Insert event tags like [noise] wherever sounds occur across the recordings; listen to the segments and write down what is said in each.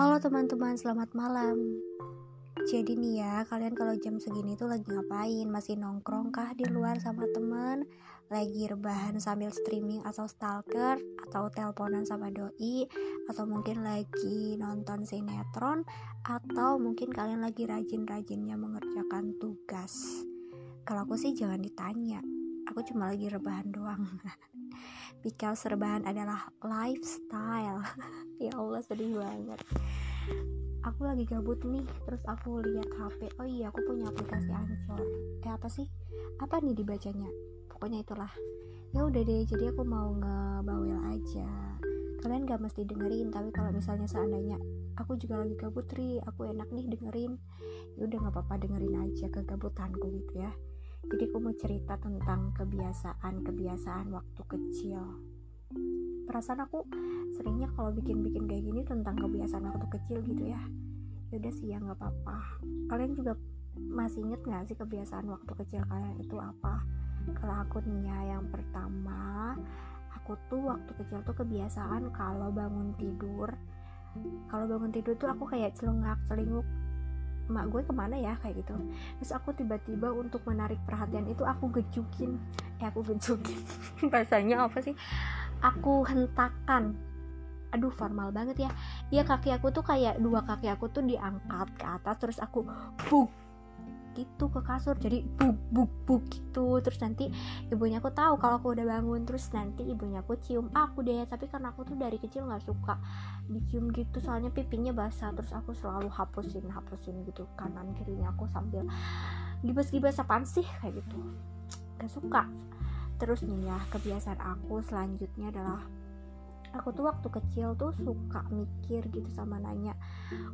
Halo teman-teman, selamat malam. Jadi nih ya, kalian kalau jam segini tuh lagi ngapain? Masih nongkrong kah di luar sama temen? Lagi rebahan sambil streaming atau stalker? Atau teleponan sama doi? Atau mungkin lagi nonton sinetron? Atau mungkin kalian lagi rajin-rajinnya mengerjakan tugas? Kalau aku sih jangan ditanya, aku cuma lagi rebahan doang. [laughs] because rebahan adalah lifestyle. [laughs] Ya Allah sedih banget. Aku lagi gabut nih terus aku lihat HP oh iya aku punya aplikasi Anchor. Eh apa sih? Apa nih dibacanya? Pokoknya itulah. Ya udah deh jadi aku mau ngebawel aja. Kalian gak mesti dengerin tapi kalau misalnya seandainya aku juga lagi gabut ri aku enak nih dengerin. Ya udah nggak apa-apa dengerin aja kegabutanku gitu ya jadi aku mau cerita tentang kebiasaan-kebiasaan waktu kecil. Perasaan aku seringnya kalau bikin-bikin kayak gini tentang kebiasaan waktu kecil gitu ya. Yaudah sih ya nggak apa-apa. Kalian juga masih inget nggak sih kebiasaan waktu kecil kalian itu apa? Kalau aku nih ya yang pertama aku tuh waktu kecil tuh kebiasaan kalau bangun tidur. Kalau bangun tidur tuh aku kayak celengak celinguk emak gue ke mana ya kayak gitu. Terus aku tiba-tiba untuk menarik perhatian itu aku gejukin. Eh aku gejukin. [laughs] Bahasanya apa sih? Aku hentakan. Aduh formal banget ya. Ya kaki aku tuh kayak dua kaki aku tuh diangkat ke atas terus aku buk gitu ke kasur. Jadi buk buk buk gitu. Terus nanti ibunya aku tahu kalau aku udah bangun. Terus nanti ibunya aku cium. Aku deh tapi karena aku tuh dari kecil nggak suka dicium gitu. Soalnya pipinya basah. Terus aku selalu hapusin hapusin gitu kanan kirinya aku sambil gibas-gibas apaan sih? Kayak gitu. Gak suka. Terus nih ya kebiasaan aku selanjutnya adalah aku tuh waktu kecil tuh suka mikir gitu sama nanya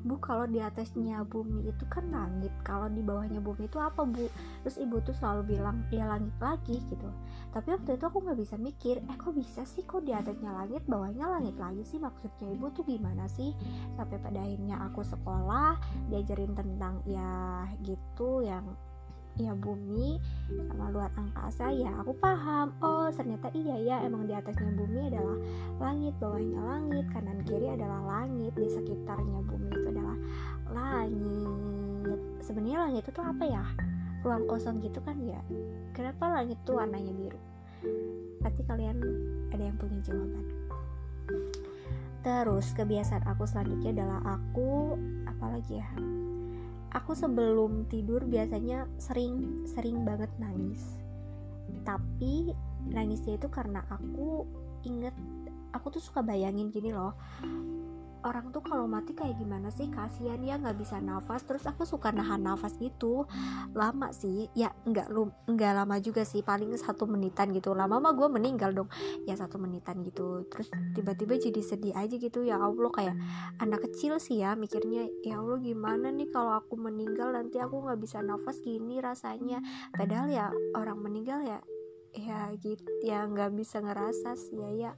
bu kalau di atasnya bumi itu kan langit kalau di bawahnya bumi itu apa bu? Terus ibu tuh selalu bilang ya langit lagi gitu. Tapi waktu itu aku nggak bisa mikir eh kok bisa sih kok di atasnya langit bawahnya langit lagi sih? Maksudnya ibu tuh gimana sih? Sampai pada akhirnya aku sekolah diajarin tentang ya gitu yang ya bumi sama luar angkasa ya aku paham. Oh ternyata iya ya emang di atasnya bumi adalah langit bawahnya langit kanan kiri adalah langit di sekitarnya bumi itu adalah langit. Sebenarnya langit itu apa ya? Ruang kosong gitu kan ya? Kenapa langit tuh warnanya biru? Pasti kalian ada yang punya jawaban. Terus kebiasaan aku selanjutnya adalah aku apalagi ya aku sebelum tidur biasanya sering sering banget nangis. Tapi nangisnya itu karena aku inget aku tuh suka bayangin gini loh orang tuh kalau mati kayak gimana sih? Kasihan ya nggak bisa nafas. Terus aku suka nahan nafas gitu. Lama sih. Ya nggak lu nggak lama juga sih. Paling satu menitan gitu. Lama mah gue meninggal dong. Ya satu menitan gitu. Terus tiba-tiba jadi sedih aja gitu. Ya allah kayak anak kecil sih ya mikirnya ya allah gimana nih kalau aku meninggal? Nanti aku nggak bisa nafas gini rasanya. Padahal ya orang meninggal ya ya gitu ya nggak bisa ngerasa sih ya ya.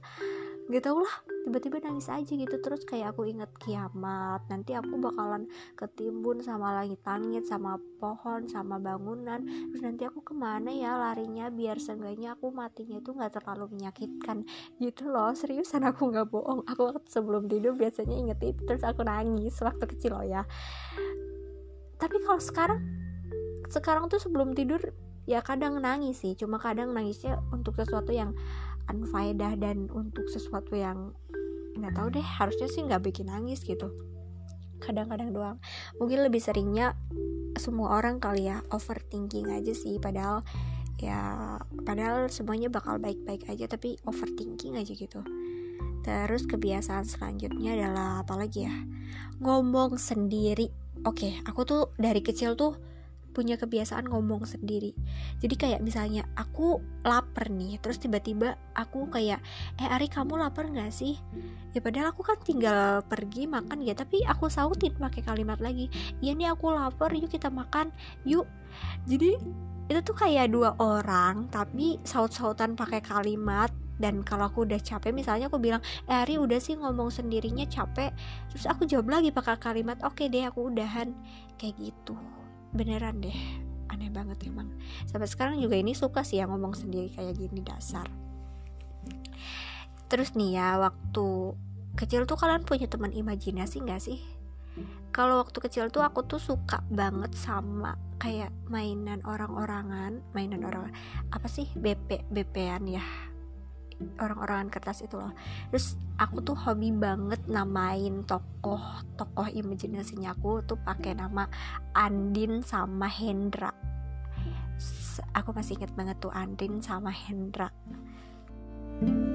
Gak tau lah tiba-tiba nangis aja gitu. Terus kayak aku inget kiamat nanti aku bakalan ketimbun sama langit-langit sama pohon sama bangunan. Terus nanti aku ke mana ya larinya biar seenggaknya aku matinya itu nggak terlalu menyakitkan. Gitu loh seriusan aku nggak bohong. Aku sebelum tidur biasanya inget itu terus aku nangis waktu kecil loh ya. Tapi kalau sekarang sekarang tuh sebelum tidur ya kadang nangis sih. Cuma kadang nangisnya untuk sesuatu yang unfaedah dan untuk sesuatu yang nggak tahu deh harusnya sih nggak bikin nangis gitu. Kadang-kadang doang. Mungkin lebih seringnya semua orang kali ya overthinking aja sih. Padahal ya padahal semuanya bakal baik-baik aja tapi overthinking aja gitu. Terus kebiasaan selanjutnya adalah apalagi ya? Ngomong sendiri. Oke aku tuh dari kecil tuh punya kebiasaan ngomong sendiri. Jadi kayak misalnya aku lapar nih terus tiba-tiba aku kayak eh Ari kamu lapar nggak sih? Ya padahal aku kan tinggal pergi makan ya tapi aku sautin pakai kalimat lagi iya nih aku lapar yuk kita makan yuk. Jadi itu tuh kayak dua orang tapi saut-sautan pakai kalimat dan kalau aku udah capek misalnya aku bilang eh Ari udah sih ngomong sendirinya capek terus aku jawab lagi pakai kalimat oke okay deh aku udahan kayak gitu beneran deh aneh banget emang. Sampai sekarang juga ini suka sih yang ngomong sendiri kayak gini dasar. Terus nih ya waktu kecil tuh kalian punya teman imajinasi nggak sih? Kalau waktu kecil tuh aku tuh suka banget sama kayak mainan orang-orangan mainan orang apa sih? BP BPan ya orang-orangan kertas itu loh. Terus aku tuh hobi banget namain tokoh tokoh imajinasinya aku tuh pakai nama Andin sama Hendra. Aku masih inget banget tuh Andin sama Hendra. thank you